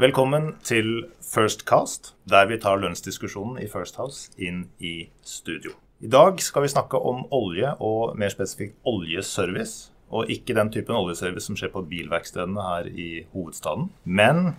Velkommen til First Cast, der vi tar lønnsdiskusjonen i First House inn i studio. I dag skal vi snakke om olje, og mer spesifikt oljeservice. Og ikke den typen oljeservice som skjer på bilverkstedene her i hovedstaden, men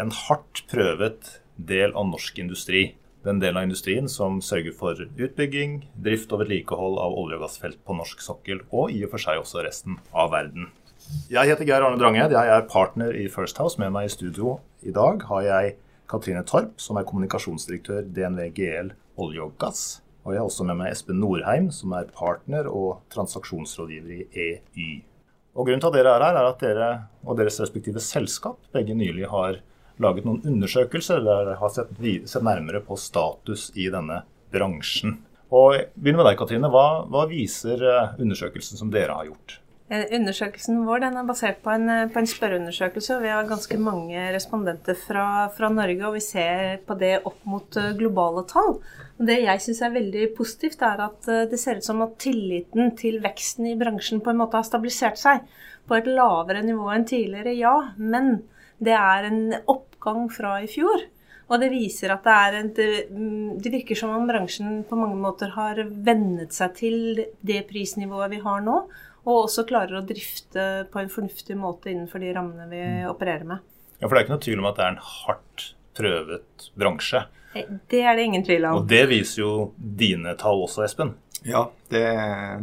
en hardt prøvet del av norsk industri. Den delen av industrien som sørger for utbygging, drift og vedlikehold av olje- og gassfelt på norsk sokkel, og i og for seg også resten av verden. Jeg heter Geir Arne Drange. Jeg er partner i First House. Med meg i studio i dag har jeg Katrine Torp, som er kommunikasjonsdirektør DNV GL olje og gass. Og jeg har også med meg Espen Norheim, som er partner og transaksjonsrådgiver i EY. Og Grunnen til at dere er her, er at dere og deres respektive selskap begge nylig har laget noen undersøkelser der dere har sett, sett nærmere på status i denne bransjen. Og begynner med deg, Katrine. Hva, hva viser eh, undersøkelsen som dere har gjort? Eh, undersøkelsen vår er basert på en, eh, på en, spørreundersøkelse. Vi har ganske mange respondenter fra, fra, Norge, og vi ser på det opp mot eh, globale tall. Og det jeg syns er veldig positivt, er at det ser ut som at tilliten til veksten i bransjen på en måte har stabilisert seg på et lavere nivå enn tidligere, ja. Men det er en oppgang fra i fjor. Og det viser at det er en Det virker som om bransjen på mange måter har vennet seg til det prisnivået vi har nå og også klarer å drifte på en fornuftig måte innenfor de rammene vi mm. opererer med. Ja, For det er ikke noe tvil om at det er en hardt prøvet bransje. Eh, det er det ingen tvil om. Og det viser jo dine tall også, Espen. Ja, det,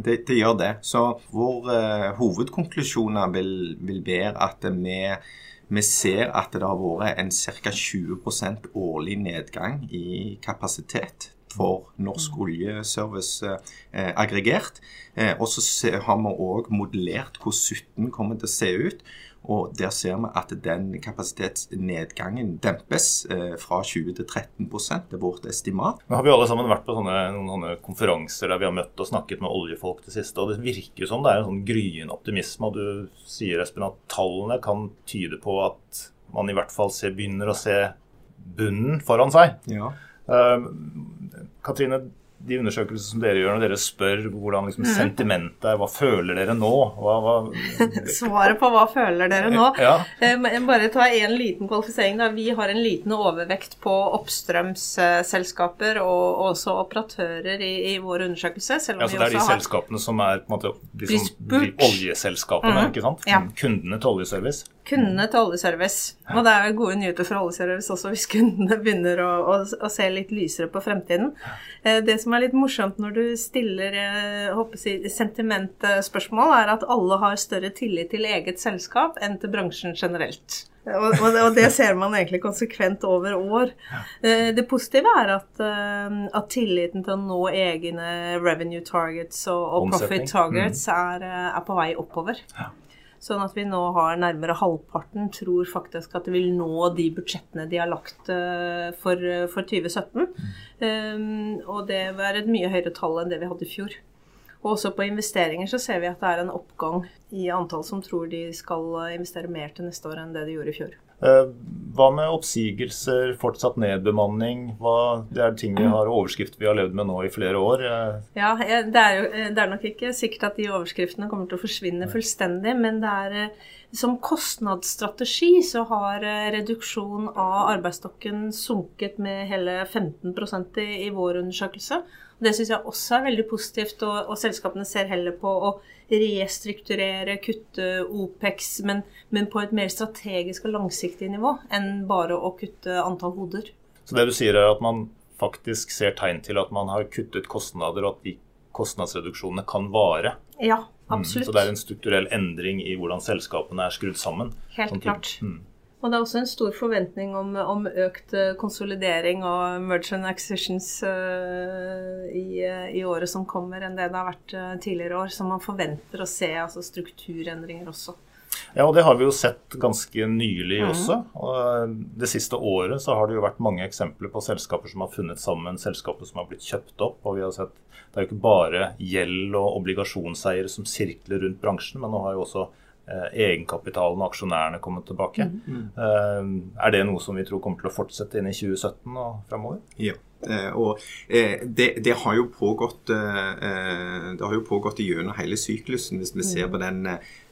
det, det gjør det. Så vår uh, hovedkonklusjoner vil, vil, være at vi, vi, ser at det har vært en ca. 20% årlig nedgang i kapasitet for norsk oljeservice eh, aggregert. Eh, og så har vi òg modellert hvor 17 kommer til å se ut. Og der ser vi at den kapasitetsnedgangen dempes eh, fra 20 til 13% Det er vårt estimat. Nå har vi alle sammen vært på sånne, sånne konferanser der vi har møtt og snakket med oljefolk det siste. og Det virker jo som det er en sånn gryende optimisme. Og du sier Espen, at tallene kan tyde på at man i hvert fall ser, begynner å se bunnen foran seg. Ja. Uh, Katrine, de undersøkelsene som dere gjør når dere spør hvordan liksom, mm. sentimentet er, hva føler dere nå? Hva, hva... Svaret på hva føler dere nå? Ja. Eh, bare ta en liten kvalifisering. Da. Vi har en liten overvekt på oppstrømsselskaper og også operatører i, i vår undersøkelse. ja, så det er de har... selskapene som er på en måte, de, som, de oljeselskapene, mm. ikke sant? Ja. Kundene til oljeservice? Kundene til oljeservice. Og det er jo gode nyheter for oljeservice også hvis kundene begynner å, å, å se litt lysere på fremtiden. Eh, det som er litt morsomt når du stiller eh, sentimentspørsmål, er at alle har større tillit til eget selskap enn til bransjen generelt. Og, og det ser man egentlig konsekvent over år. Ja. det positive er at, at tilliten til å nå egne revenue targets og, og profit targets mm. er, er, på vei oppover. Ja. Sånn at vi nå har nærmere halvparten tror faktisk at de vil nå de budsjettene de har lagt uh, for, for, 2017. Mm. Um, og det var et mye høyere tall enn det vi hadde i fjor. Og også på investeringer så ser vi at det er en oppgang i antall som tror de skal investere mer til neste år enn det de gjorde i fjor. Eh, hva med oppsigelser, fortsatt nedbemanning? Hva, det er ting vi har overskrifter vi har levd med nå i flere år. Eh, ja, det er, jo, det er nok ikke sikkert at de overskriftene kommer til å forsvinne fullstendig, men det er eh, som kostnadsstrategi så har reduksjon av arbeidsstokken sunket med hele 15 i, i vår undersøkelse. Det syns jeg også er veldig positivt, og, og selskapene ser heller på å restrukturere, kutte OPEX, men, men, på et mer strategisk og langsiktig nivå enn bare å kutte antall hoder. Så det du sier er at man faktisk ser tegn til at man har kuttet kostnader, og at de kostnadsreduksjonene kan vare? Ja, absolutt. Mm, så det er en strukturell endring i hvordan selskapene er skrudd sammen? Helt sånn klart. Mm. Og det er også en stor forventning om, om økt eh, konsolidering og merge and acquisitions uh, i, i, året som kommer, enn det det har vært tidligere år. Så man forventer å se altså, strukturendringer også. Ja, og det har vi jo sett ganske nylig mm. også. Og det siste året så har det jo vært mange eksempler på selskaper som har funnet sammen, selskaper som har blitt kjøpt opp. Og vi har sett det er jo ikke bare gjeld og obligasjonseiere som sirkler rundt bransjen, men nå har jo også Eh, egenkapitalen og aksjonærene kommet tilbake. Mm. Mm. Er det noe som vi tror kommer til å fortsette inn i 2017 og framover? Ja. Og det, det, har jo pågått det har jo pågått gjennom hele syklusen. Hvis vi ser på den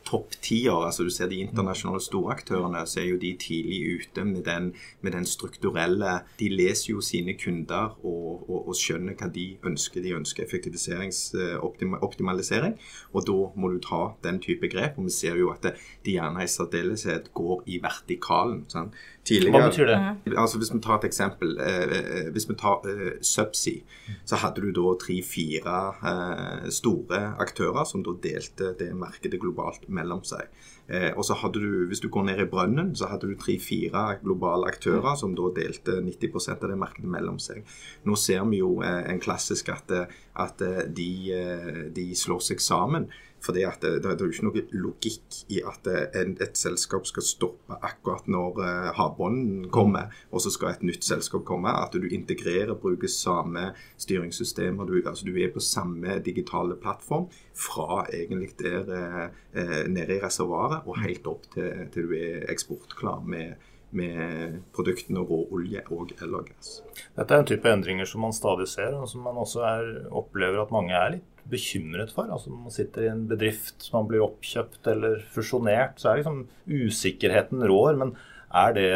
topptier, altså du ser de internasjonale storaktørene, så er jo de tidlig ute med den, med den strukturelle De leser jo sine kunder og, og, og, skjønner hva de ønsker. De ønsker effektiviseringsoptimalisering, og da må du ta den type grep. Og vi ser jo at de gjerne i særdeleshet går i vertikalen. Sånn. Hva betyr det? Altså Hvis vi tar et eksempel. Eh, hvis vi tar eh, Subsea, så hadde du da tre-fire eh, store aktører som da delte det markedet globalt mellom seg. Eh, og så hadde du, Hvis du går ned i brønnen, så hadde du tre-fire globale aktører som da delte 90% av det markedet mellom seg. Nå ser vi jo eh, en klassisk at, at de, eh, de slår seg sammen. Fordi at det, det, er jo ikke noe logikk i at en, et selskap skal stoppe akkurat når uh, havbunnen kommer, og så skal et nytt selskap komme. At du integrerer, bruker samme styringssystemer. Du, altså, du er på samme digitale plattform fra egentlig der uh, nede i reservoaret og helt opp til, til du er eksportklar med med produktene råolje og eller gass. Dette er en type endringer som man stadig ser, og som man også er, opplever at mange er litt bekymret for? Altså Når Man sitter i en bedrift, man blir oppkjøpt eller fusjonert, så er liksom usikkerheten rår. Men er det,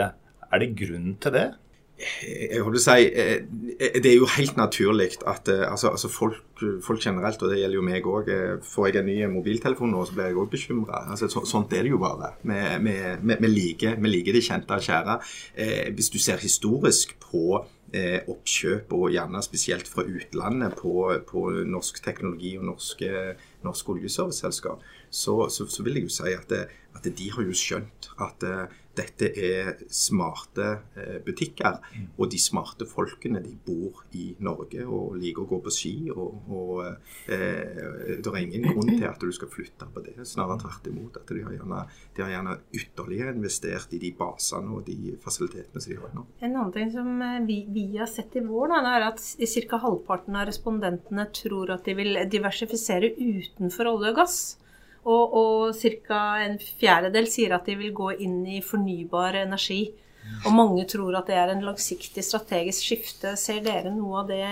er det grunn til det? Jeg håper å si, eh, Det er jo helt naturlig at eh, altså, altså folk, folk, generelt, og det gjelder jo meg òg Får jeg en ny mobiltelefon nå, så blir jeg òg bekymra. Altså, så, sånt er det jo bare. Vi liker, liker de kjente og kjære. Eh, hvis du ser historisk på eh, oppkjøp, og gjerne spesielt fra utlandet, på, på norsk teknologi og norske, norsk oljeserviceselskap, så, så, så, vil jeg jo si at, det, at de har jo skjønt at eh, dette er smarte eh, butikker. Mm. Og de smarte folkene de bor i Norge og liker å gå på ski. Og, og eh, det er ingen grunn til at du skal flytte på det. Snarere tvert imot. at De har gjerne, de har gjerne ytterligere investert i de basene og de fasilitetene som de har nå. En annen ting som eh, vi, vi har sett i vår, da, er at ca. halvparten av respondentene tror at de vil diversifisere utenfor olje og gass. Og, og ca. en fjerdedel sier at de vil gå inn i fornybar energi. Og mange tror at det er en langsiktig strategisk skifte. Ser dere noe av det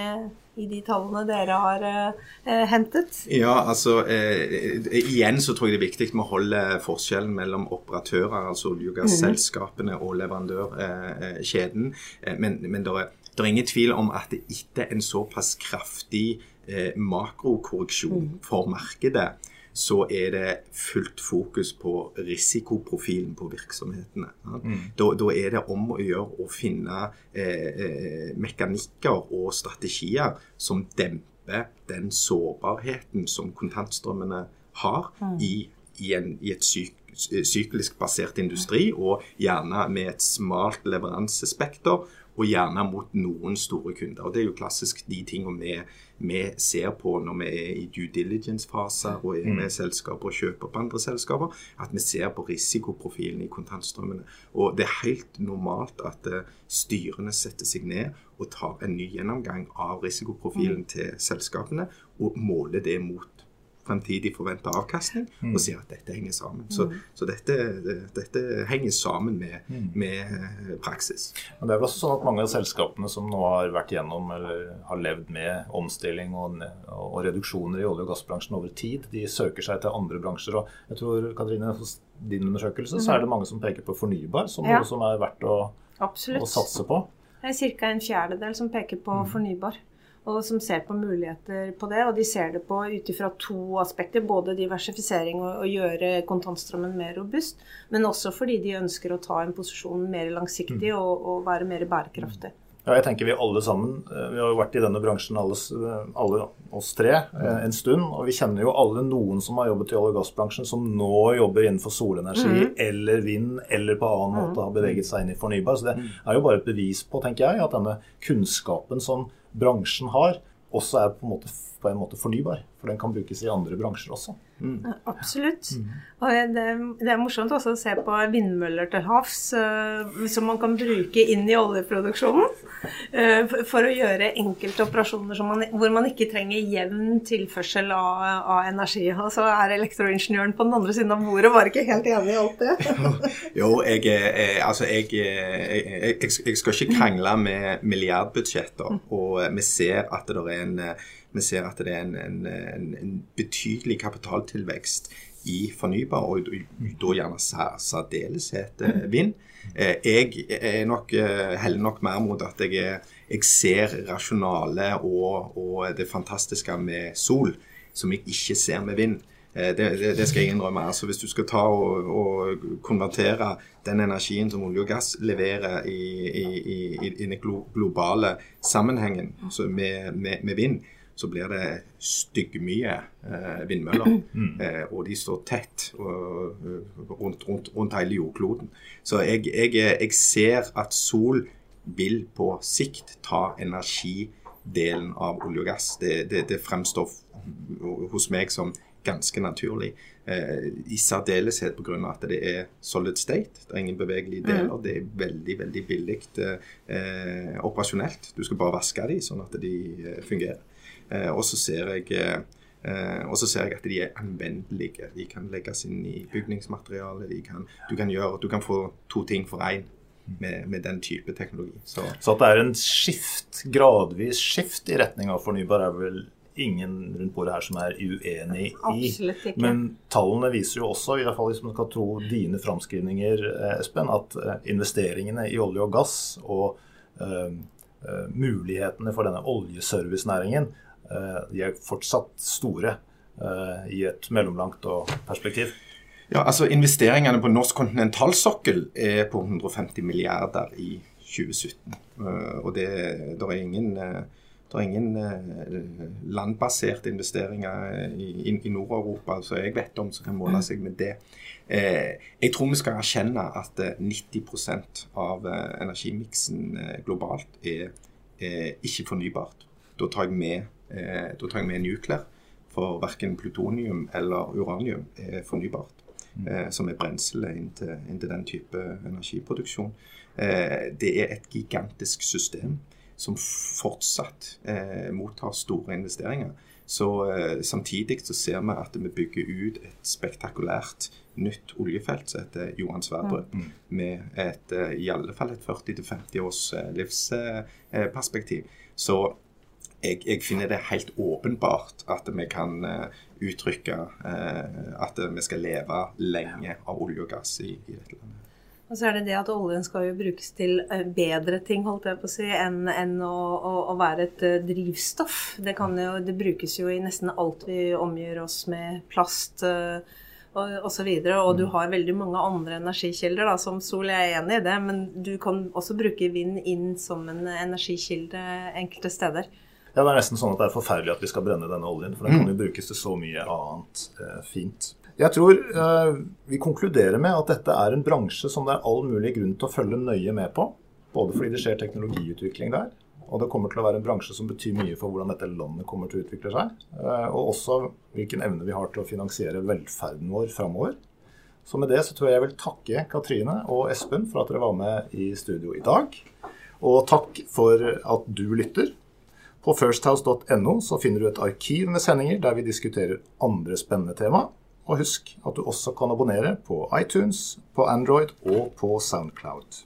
i de tallene dere har eh, hentet? Ja, altså eh, Igjen så tror jeg det er viktig med å holde forskjellen mellom operatører, altså olje- og gasselskapene, og leverandørkjeden. Eh, men, men det er, er, ingen tvil om at etter en såpass kraftig eh, makrokorreksjon mm. for markedet, så er det fullt fokus på risikoprofilen på virksomhetene. Ja. Mm. Da, da, er det om å gjøre å finne eh, eh, mekanikker og strategier som demper den sårbarheten som kontantstrømmene har mm. i, i, en, i, et syk, syklisk basert industri, og gjerne med et smalt leveransespekter og gjerne mot noen store kunder. Og Det er jo klassisk de tingene vi, vi ser på når vi er i due diligence-faser og er med mm. selskaper og kjøper på andre selskaper, at vi ser på risikoprofilen i kontantstrømmene. Og Det er helt normalt at uh, styrene setter seg ned og tar en ny gjennomgang av risikoprofilen mm. til selskapene og måler det mot fremtidig forventa avkastning, mm. og sier at dette henger sammen. Så, mm. så dette, dette, henger sammen med, mm. med, eh, praksis. Men Det er vel også sånn at mange av selskapene som nå har vært gjennom eller har levd med omstilling og, og reduksjoner i olje- og gassbransjen over tid, de søker seg til andre bransjer. og jeg tror, Katrine, hos din undersøkelse så er det mange som peker på fornybar som ja. noe som er verdt å, å satse på. Det er ca. en fjerdedel som peker på mm. fornybar og som ser på muligheter på det. Og de ser det på ut ifra to aspekter. Både diversifisering og å gjøre kontantstrømmen mer robust, men også fordi de ønsker å ta en posisjon mer langsiktig mm. og, og være mer bærekraftig. Ja, jeg tenker Vi alle sammen, eh, vi har jo vært i denne bransjen alle, alle oss tre eh, en stund. Og vi kjenner jo alle noen som har jobbet i olje- og gassbransjen, som nå jobber innenfor solenergi mm. eller vind, eller på annen måte mm. har beveget seg inn i fornybar. Så det mm. er jo bare et bevis på, tenker jeg, at denne kunnskapen som bransjen har, også er på en måte, på en måte fornybar. For den kan brukes i andre bransjer også. Mm. Absolutt. Mm. Og det, det, er morsomt også å se på vindmøller til havs uh, som man kan bruke inn i oljeproduksjonen. Uh, for å gjøre enkelte operasjoner man, hvor man ikke trenger jevn tilførsel av, av, energi. Og så er elektroingeniøren på den andre siden av bordet bare ikke helt enig i alt det. jo, jeg, jeg, altså jeg, jeg, jeg skal ikke krangle med milliardbudsjetter. Og vi ser at det er en vi ser at det er en, en, en, en betydelig kapitaltilvekst i fornybar, og da gjerne særdeleshet vind. Jeg er nok, heller nok mer mot at jeg, jeg ser rasjonale og, og det fantastiske med sol, som jeg ikke ser med vind. Det, det, det, skal jeg innrømme. Altså, hvis du skal ta og, og, konvertere den energien som olje og gass leverer i, i, i, i den globale sammenhengen med, med, med vind, så blir det styggmye eh, vindmøller. Mm. Eh, og de står tett og, rundt, rundt, rundt, hele jordkloden. Så jeg, jeg, jeg, ser at sol vil på sikt ta energidelen av olje og gass. Det, det, det fremstår hos meg som ganske naturlig. Eh, I særdeleshet pga. at det er solid state. Det er ingen bevegelige mm. deler. Det er veldig veldig billig eh, operasjonelt. Du skal bare vaske dem sånn at de eh, fungerer. Eh, og så ser jeg eh, og så ser jeg at de er anvendelige. De kan legges inn i bygningsmateriale. Kan, du, kan gjøre, du kan få to ting for én. Med, med, den type teknologi. Så. så. at det er en skift, gradvis skift i retning av fornybar, er vel ingen rundt bordet her som er uenig i. Men tallene viser jo også, i hvert fall hvis man skal tro dine framskrivninger, eh, Espen, at investeringene i olje og gass og uh, uh, mulighetene for denne oljeservicenæringen de er fortsatt store eh, i et mellomlangt perspektiv. Ja, altså Investeringene på norsk kontinentalsokkel er på 150 milliarder i 2017. Eh, og det, det er ingen, det er ingen landbaserte investeringer i, i Nord-Europa som jeg vet om som kan måle seg med det. Jeg tror vi skal erkjenne at 90% av energimiksen globalt er, ikke fornybart. Da tar jeg med Eh, da trenger vi nukler. for verken plutonium eller uranium er fornybart. Mm. Eh, som er brenselet inn inn til, den type energiproduksjon. Eh, det er et gigantisk system som fortsatt mottar store investeringer. Så Samtidig så ser vi at vi bygger ut et spektakulært nytt oljefelt som heter Johan Sverdrup, mm. med et, i alle fall et 40-50 års livsperspektiv. Så jeg, jeg, finner det helt åpenbart at vi kan uh, uttrykke uh, at vi skal leve lenge av olje og gass i, i, dette landet. Og så er det det at oljen skal jo brukes til eh, bedre ting holdt jeg på å si, enn, enn å, å, å, være et drivstoff. Det, jo, det, brukes jo i nesten alt vi omgjør oss med. Plast uh, og osv. Og, og, og du mm. har veldig mange andre energikilder, da, som sol. Jeg er enig i det, men du kan også bruke vind inn som en energikilde enkelte steder. Ja, Det er nesten sånn at det er forferdelig at vi skal brenne denne oljen. For den kan jo brukes til så mye annet eh, fint. Jeg tror eh, vi konkluderer med at dette er en bransje som det er all mulig grunn til å følge nøye med på. Både fordi det skjer teknologiutvikling der, og det kommer til å være en bransje som betyr mye for hvordan dette landet kommer til å utvikle seg. Eh, og også hvilken evne vi har til å finansiere velferden vår framover. Så med det så tror jeg jeg vil takke Katrine og Espen for at dere var med i studio i dag. Og takk for at du lytter. På firsthouse.no så finner du et arkiv med sendinger der vi diskuterer andre spennende tema. Og husk at du også kan abonnere på iTunes, på Android og på Soundcloud.